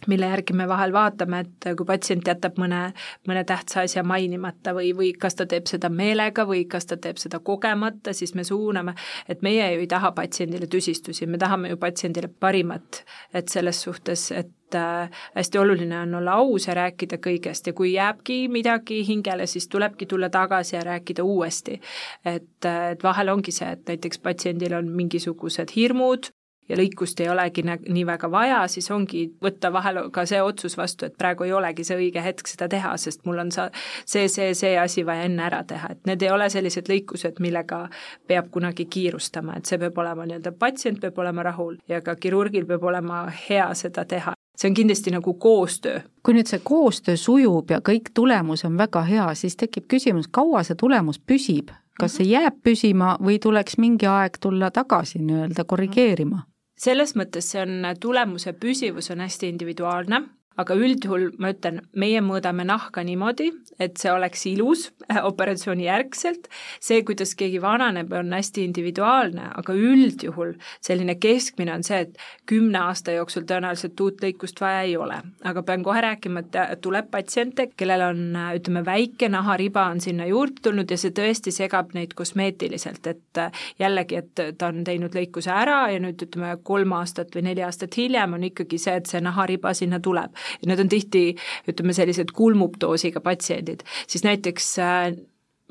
mille järgi me vahel vaatame, et kui patsient jätab mõne, mõne tähtsa asja mainimata või, või kas ta teeb seda meelega või kas ta teeb seda kogemata, siis me suuname, et meie ju ei taha patsiendile tüsistusi, me tahame ju patsiendile parimat, et selles suhtes, et äh, hästi oluline on olla aus ja rääkida kõigest ja kui jääbki midagi hingele, siis tulebki tulla tagasi ja rääkida uuesti. et, äh, et vahel ongi see, et näiteks patsiendil on mingisugused hirmud, ja lõikust ei olegi nii väga vaja, siis ongi võtta vahel ka see otsus vastu, et praegu ei olegi see õige hetk seda teha, sest mul on sa-, see, see, see asi vaja enne ära teha, et need ei ole sellised lõikused, millega peab kunagi kiirustama, et see peab olema nii-öelda, patsient peab olema rahul ja ka kirurgil peab olema hea seda teha see on kindlasti nagu koostöö. kui nüüd see koostöö sujub ja kõik tulemus on väga hea, siis tekib küsimus, kaua see tulemus püsib? kas see jääb püsima või tuleks mingi aeg tulla tagasi nii-öelda korrigeerima? Selles mõttes see on, tulemuse püsivus on hästi individuaalne, aga üldjuhul ma ütlen, meie mõõdame nahka niimoodi, et see oleks ilus äh, operatsiooni järgselt, see, kuidas keegi vananeb, on hästi individuaalne, aga üldjuhul selline keskmine on see, et kümne aasta jooksul tõenäoliselt uut lõikust vaja ei ole. aga pean kohe rääkima, et tuleb patsiente, kellel on, ütleme, väike nahariba on sinna juurde tulnud ja see tõesti segab neid kosmeetiliselt, et äh, jällegi, et ta on teinud lõikuse ära ja nüüd ütleme, kolm aastat või neli aastat hiljem on ikkagi see, et see nahariba sinna tuleb need on tihti ütleme, sellised kulmupdoosiga patsiendid, siis näiteks äh,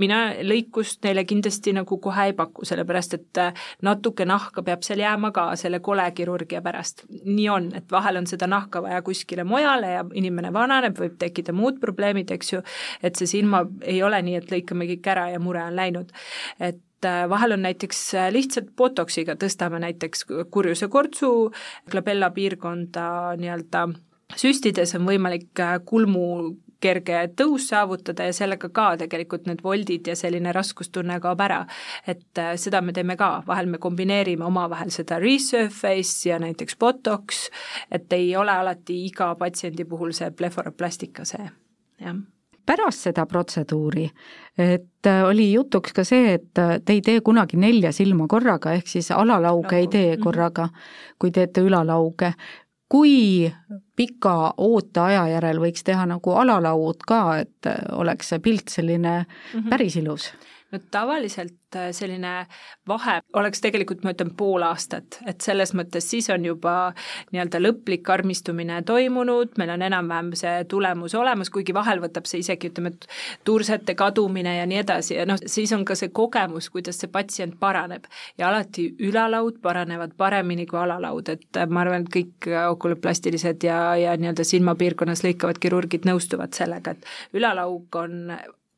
mina lõikust neile kindlasti nagu kohe ei paku, sellepärast et äh, natuke nahka peab seal jääma ka selle kole kirurgia pärast. nii on, et vahel on seda nahka vaja kuskile mujale ja inimene vananeb, võib tekkida muud probleemid, eks ju, et see silma ei ole nii, et lõikame kõik ära ja mure on läinud. et äh, vahel on näiteks lihtsalt botoksiga tõstame näiteks kurjuse kortsu, glabella piirkonda nii-öelda süstides on võimalik äh, kulmu kerge tõus saavutada ja sellega ka tegelikult need voldid ja selline raskustunne kaob ära. et äh, seda me teeme ka, vahel me kombineerime omavahel seda resurface ja näiteks botox, et ei ole alati iga patsiendi puhul see blefaroplastika see, jah. Pärast seda protseduuri, et äh, oli jutuks ka see, et te ei tee kunagi nelja silma korraga, ehk siis alalauge ei tee mhm. korraga, kui teete ülalauge kui pika ooteaja järel võiks teha nagu alalaud ka, et oleks see pilt selline mm -hmm. päris ilus? No tavaliselt äh, selline vahe oleks tegelikult, ma ütlen, pool aastat, et selles mõttes siis on juba nii-öelda lõplik karmistumine toimunud, meil on enam-vähem see tulemus olemas, kuigi vahel võtab see isegi, ütleme, et tursete kadumine ja nii edasi. Ja noh, siis on ka see kogemus, kuidas see patsient paraneb. ja alati ülalaud paranevad paremini kui alalaud, et äh, ma arvan, et kõik okulüplastilised ja, ja nii-öelda silmapiirkonnas lõikavad kirurgid nõustuvad sellega, et ülalauk on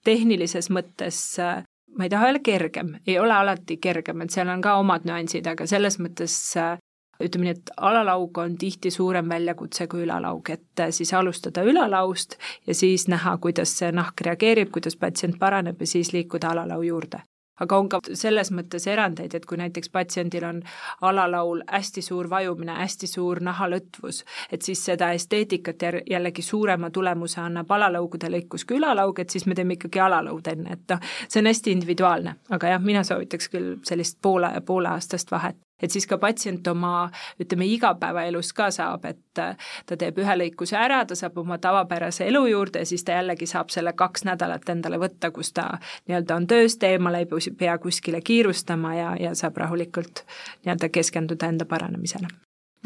tehnilises mõttes äh, ma ei taha öelda kergem, ei ole alati kergem, et seal on ka omad nüansid, aga selles mõttes äh, ütleme nii, et alalaug on tihti suurem väljakutse kui ülalaug, et äh, siis alustada ülalaust ja siis näha, kuidas see nahk reageerib, kuidas patsient paraneb ja siis liikuda alalau juurde aga on ka selles mõttes erandeid, et kui näiteks patsiendil on alalaul hästi suur vajumine, hästi suur nahalõtvus, et siis seda esteetikat jällegi suurema tulemuse annab alalaugude lõikus kui ülalaug, et siis me teeme ikkagi alalaud enne, et noh, see on hästi individuaalne, aga jah, mina soovitaks küll sellist poole, pooleaastast vahet et siis ka patsient oma, ütleme, igapäevaelus ka saab, et ta teeb ühe lõikuse ära, ta saab oma tavapärase elu juurde ja siis ta jällegi saab selle kaks nädalat endale võtta, kus ta nii-öelda on tööst eemal, ei pea kuskile kiirustama ja, ja saab rahulikult nii-öelda keskenduda enda paranemisele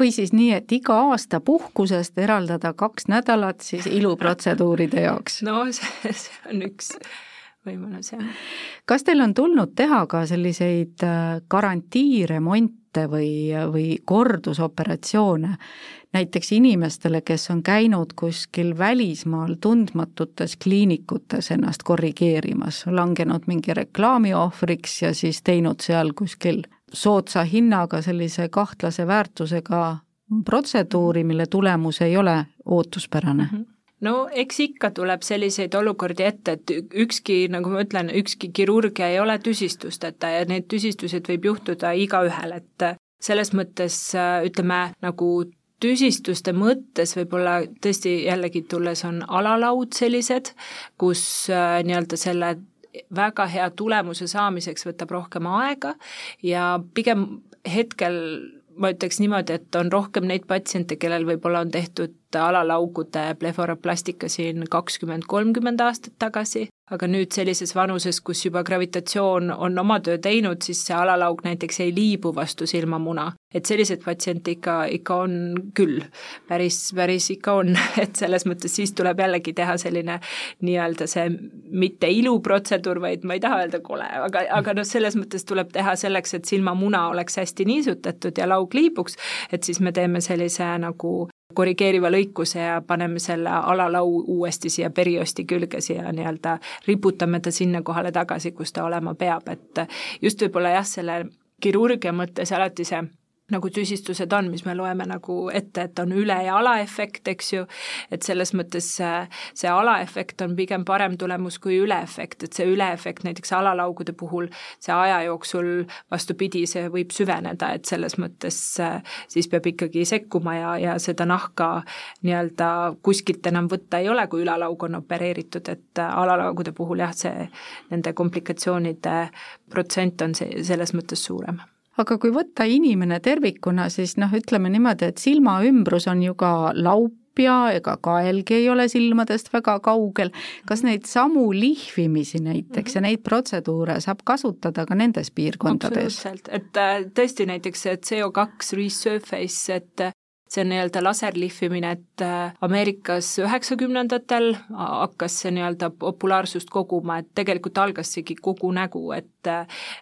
või siis nii, et iga aasta puhkusest eraldada kaks nädalat siis iluprotseduuride jaoks? no see, see on üks võimalus, jah. kas teil on tulnud teha ka selliseid äh, garantiiremonte või, või kordusoperatsioone näiteks inimestele, kes on käinud kuskil välismaal tundmatutes kliinikutes ennast korrigeerimas, langenud mingi reklaami ohvriks ja siis teinud seal kuskil soodsa hinnaga sellise kahtlase väärtusega protseduuri, mille tulemus ei ole ootuspärane mm? -hmm no eks ikka tuleb selliseid olukordi ette, et ükski, nagu ma ütlen, ükski kirurgia ei ole tüsistusteta ja neid tüsistused võib juhtuda igaühel, et selles mõttes ütleme, nagu tüsistuste mõttes võib-olla tõesti jällegi tulles on alalaud sellised, kus äh, nii-öelda selle väga hea tulemuse saamiseks võtab rohkem aega ja pigem hetkel ma ütleks niimoodi, et on rohkem neid patsiente, kellel võib-olla on tehtud alalaugude blefaroplastika siin kakskümmend, kolmkümmend aastat tagasi, aga nüüd sellises vanuses, kus juba gravitatsioon on oma töö teinud, siis see alalaug näiteks ei liibu vastu silmamuna. et selliseid patsiente ikka, ikka on küll, päris, päris ikka on, et selles mõttes siis tuleb jällegi teha selline nii-öelda see mitte iluprotseduur, vaid ma ei taha öelda kole, aga, aga noh, selles mõttes tuleb teha selleks, et silmamuna oleks hästi niisutatud ja laug liibuks, et siis me teeme sellise nagu korrigeeriva lõikuse ja paneme selle alalau uuesti siia periosti külge, siia nii-öelda riputame ta sinna kohale tagasi, kus ta olema peab, et just võib-olla jah, selle kirurgia mõttes alati see nagu tüsistused on, mis me loeme nagu ette, et on üle- ja alaefekt, eks ju, et selles mõttes see, see alaefekt on pigem parem tulemus kui üleefekt, et see üleefekt näiteks alalaugude puhul, see aja jooksul vastupidi, see võib süveneda, et selles mõttes siis peab ikkagi sekkuma ja, ja seda nahka nii-öelda kuskilt enam võtta ei ole, kui ülalaug on opereeritud, et alalaugude puhul jah, see, nende komplikatsioonide protsent on see, selles mõttes suurem aga kui võtta inimene tervikuna, siis noh, ütleme niimoodi, et silmaümbrus on ju ka laup ja ega kaelgi ei ole silmadest väga kaugel. kas neid samu lihvimisi näiteks ja neid protseduure saab kasutada ka nendes piirkondades? absoluutselt, et äh, tõesti näiteks see CO2 resurface, et see on nii-öelda laserlihvimine, et äh, Ameerikas üheksakümnendatel hakkas see nii-öelda populaarsust koguma, et tegelikult algas seegi kogu nägu, et äh,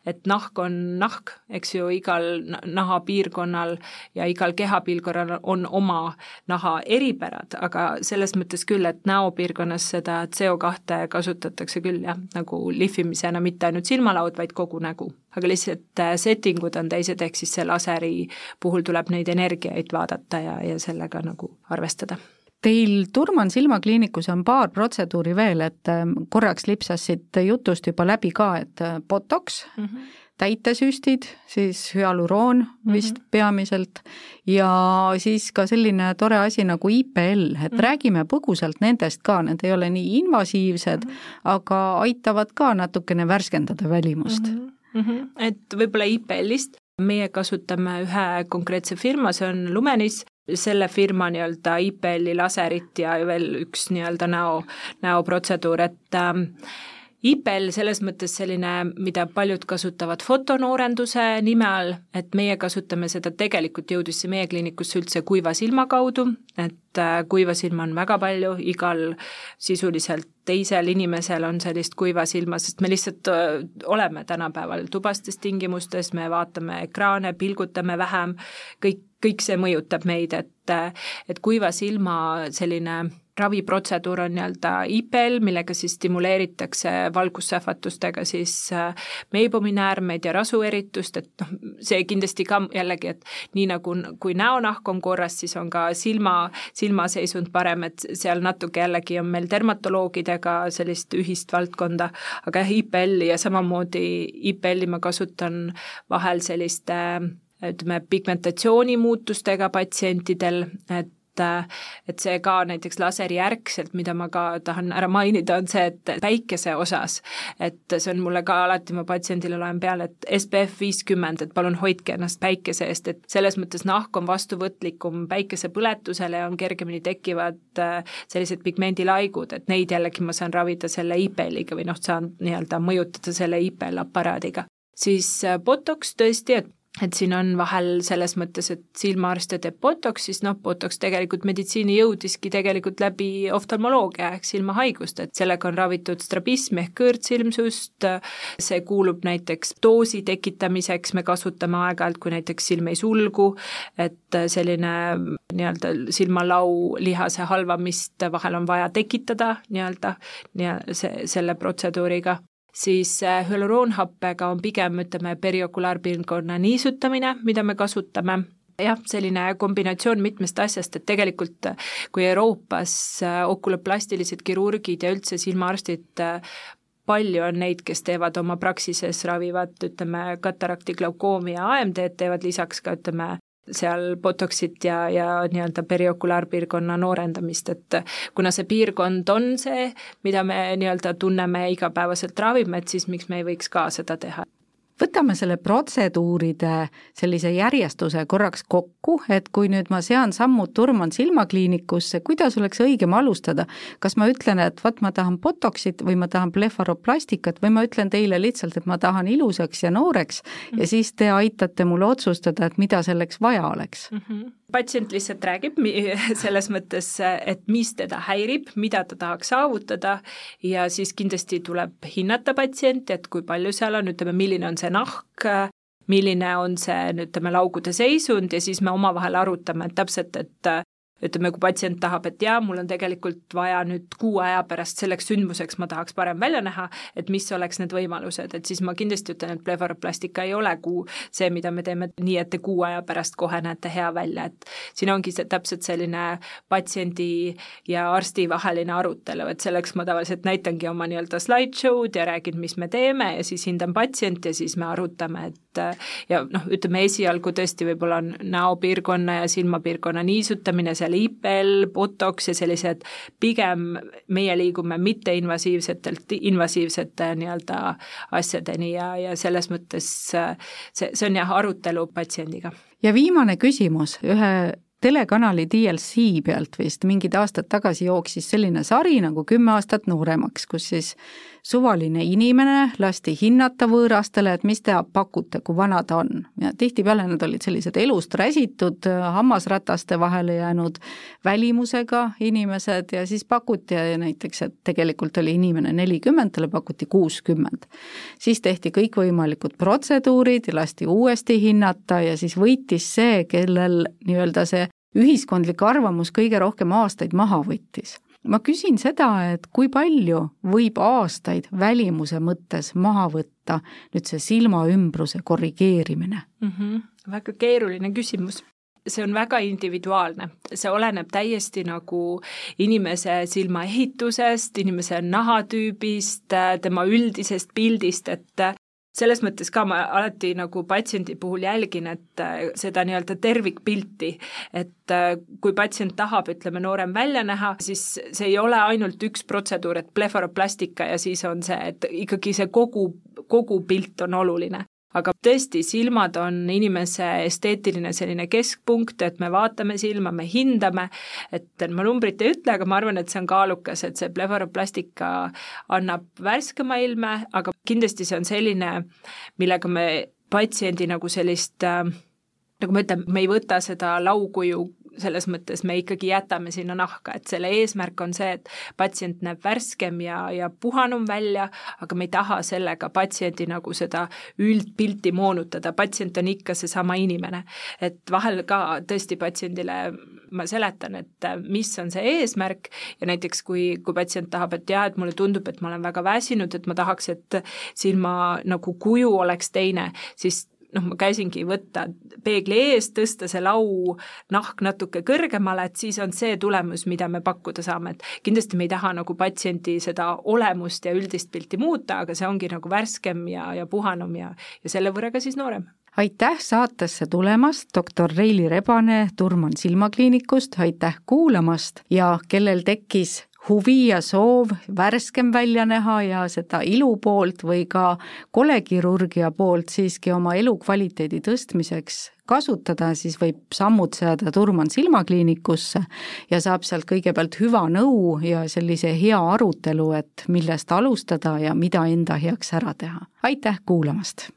et nahk on nahk, eks ju, igal nahapiirkonnal ja igal kehapiirkonnal on oma naha eripärad, aga selles mõttes küll, et näopiirkonnas seda CO2 kasutatakse küll jah, nagu lihvimisena mitte ainult silmalaud, vaid kogu nägu. aga lihtsalt äh, setting ud on teised, ehk siis see laseri puhul tuleb neid energiaid vaadata ja, ja sellega nagu arvestada. Teil Turman silmakliinikus on paar protseduuri veel, et ähm, korraks lipsas siit jutust juba läbi ka, et äh, botox mm, -hmm täitesüstid, siis hüaluroon vist mm -hmm. peamiselt ja siis ka selline tore asi nagu IPL, et mm -hmm. räägime põgusalt nendest ka, need ei ole nii invasiivsed mm, -hmm. aga aitavad ka natukene värskendada välimust mm. -hmm. Mm -hmm. et võib-olla IPL-ist meie kasutame ühe konkreetse firma, see on Lumenis, selle firma nii-öelda IPL-i laserit ja veel üks nii-öelda näo, näoprotseduur, et IPL selles mõttes selline, mida paljud kasutavad fotonoorenduse nime all, et meie kasutame seda, tegelikult jõudis see meie kliinikusse üldse kuiva silma kaudu, et äh, kuiva silma on väga palju, igal sisuliselt teisel inimesel on sellist kuiva silma, sest me lihtsalt äh, oleme tänapäeval tubastes tingimustes, me vaatame ekraane, pilgutame vähem, kõik, kõik see mõjutab meid, et, äh, et kuiva silma selline raviprotseduur on nii-öelda IPL, millega siis stimuleeritakse valgussähvatustega siis äh, meibominäärmeid ja rasueritust, et noh, see kindlasti ka jällegi, et nii nagu, kui näonahk on korras, siis on ka silma, silmaseisund parem, et seal natuke jällegi on meil dermatoloogidega sellist ühist valdkonda, aga jah, IPL-i ja samamoodi IPL-i ma kasutan vahel selliste ütleme, pigmentatsioonimuutustega patsientidel, et et see ka näiteks laserijärgselt, mida ma ka tahan ära mainida, on see, et päikese osas, et see on mulle ka alati, ma patsiendile loen peale, et SPF viiskümmend, et palun hoidke ennast päikese eest, et selles mõttes nahk on vastuvõtlikum päikesepõletusele ja on kergemini tekivad sellised pigmendilaigud, et neid jällegi ma saan ravida selle IPL-iga või noh, saan nii-öelda mõjutada selle IPL aparaadiga siis Botox tõesti, et et siin on vahel selles mõttes, et silmaarst teeb botox, siis noh, botox tegelikult meditsiini jõudiski tegelikult läbi oftalmoloogia ehk silmahaigust, et sellega on ravitud strabismi ehk kõõrtsilmsust, see kuulub näiteks doosi tekitamiseks, me kasutame aeg-ajalt, kui näiteks silm ei sulgu, et selline nii-öelda silmalau lihase halvamist vahel on vaja tekitada nii-öelda, nii-öelda see, selle protseduuriga siis äh, hüaluroonhappega on pigem, ütleme, periokulaarpiirkonna niisutamine, mida me kasutame. Jah, selline kombinatsioon mitmest asjast, et tegelikult kui Euroopas äh, okuloplastilised kirurgid ja üldse silmaarstid äh, palju on neid, kes teevad oma praksises, ravivad, ütleme, katarakti, glaukoomi ja AMD-d, teevad lisaks ka ütleme, seal Botoxit ja, ja nii-öelda periokulaarpiirkonna noorendamist, et kuna see piirkond on see, mida me nii-öelda tunneme igapäevaselt ravime, et siis miks me ei võiks ka seda teha võtame selle protseduuride sellise järjestuse korraks kokku, et kui nüüd ma sean sammud Turman silmakliinikusse, kuidas oleks õigem alustada? kas ma ütlen, et vot ma tahan Botoxit või ma tahan blefaroplastikat või ma ütlen teile lihtsalt, et ma tahan ilusaks ja nooreks mm -hmm. ja siis te aitate mul otsustada, et mida selleks vaja oleks mm? -hmm patsient lihtsalt räägib selles mõttes, et mis teda häirib, mida ta tahaks saavutada ja siis kindlasti tuleb hinnata patsienti, et kui palju seal on, ütleme, milline on see nahk, milline on see, ütleme, laugude seisund ja siis me omavahel arutame, et täpselt, et ütleme, kui patsient tahab, et jaa, mul on tegelikult vaja nüüd kuu aja pärast selleks sündmuseks, ma tahaks parem välja näha, et mis oleks need võimalused, et siis ma kindlasti ütlen, et blefaroplastika ei ole kuu, see, mida me teeme nii, et te kuu aja pärast kohe näete hea välja, et siin ongi see täpselt selline patsiendi ja arsti vaheline arutelu, et selleks ma tavaliselt näitangi oma nii-öelda slideshow'd ja räägin, mis me teeme ja siis hindan patsienti ja siis me arutame, et ja noh, ütleme esialgu tõesti võib-olla on näopiirkonna ja silmapiirkonna niisutamine, seal IPL, Botox ja sellised pigem meie liigume mitteinvasiivsetelt invasiivsete nii-öelda asjadeni ja, ja selles mõttes see, see on jah, arutelu patsiendiga. ja viimane küsimus ühe telekanali DLC pealt vist mingid aastad tagasi jooksis selline sari nagu Kümme aastat nooremaks, kus siis suvaline inimene lasti hinnata võõrastele, et mis te pakute, kui vana ta on. ja tihtipeale nad olid sellised elust räsitud, hammasrataste vahele jäänud välimusega inimesed ja siis pakuti näiteks, et tegelikult oli inimene nelikümmend, talle pakuti kuuskümmend. siis tehti kõikvõimalikud protseduurid ja lasti uuesti hinnata ja siis võitis see, kellel nii-öelda see ühiskondlik arvamus kõige rohkem aastaid maha võttis. ma küsin seda, et kui palju võib aastaid välimuse mõttes maha võtta nüüd see silmaümbruse korrigeerimine mm? -hmm. väga keeruline küsimus see on väga individuaalne, see oleneb täiesti nagu inimese silmaehitusest, inimese nahatüübist, tema üldisest pildist, et selles mõttes ka ma alati nagu patsiendi puhul jälgin, et äh, seda nii-öelda tervikpilti, et äh, kui patsient tahab, ütleme, noorem välja näha, siis see ei ole ainult üks protseduur, et blefaroplastika ja siis on see, et ikkagi see kogu, kogu pilt on oluline aga tõesti, silmad on inimese esteetiline selline keskpunkt, et me vaatame silma, me hindame, et ma numbrit ei ütle, aga ma arvan, et see on kaalukas, et see blefaroplastika annab värskema ilme, aga kindlasti see on selline, millega me patsiendi nagu sellist äh, nagu ma ütlen, me ei võta seda laukuju selles mõttes me ikkagi jätame sinna nahka, et selle eesmärk on see, et patsient näeb värskem ja, ja puhanum välja, aga me ei taha sellega patsiendi nagu seda üldpilti moonutada, patsient on ikka seesama inimene. et vahel ka tõesti patsiendile ma seletan, et mis on see eesmärk ja näiteks kui, kui patsient tahab, et jaa, et mulle tundub, et ma olen väga väsinud, et ma tahaks, et silma nagu kuju oleks teine, siis noh, ma käisingi võtta peegli ees, tõsta see lau nahk natuke kõrgemale, et siis on see tulemus, mida me pakkuda saame, et kindlasti me ei taha nagu patsiendi seda olemust ja üldist pilti muuta, aga see ongi nagu värskem ja, ja puhanum ja, ja selle võrra ka siis noorem. Aitäh saatesse tulemast, doktor Reili Rebane Turman silmakliinikust, aitäh kuulamast ja kellel tekkis huvi ja soov värskem välja näha ja seda ilu poolt või ka kolekirurgia poolt siiski oma elukvaliteedi tõstmiseks kasutada, siis võib sammud seada Turman silmakliinikusse ja saab sealt kõigepealt hüva nõu ja sellise hea arutelu, et millest alustada ja mida enda heaks ära teha. aitäh kuulamast!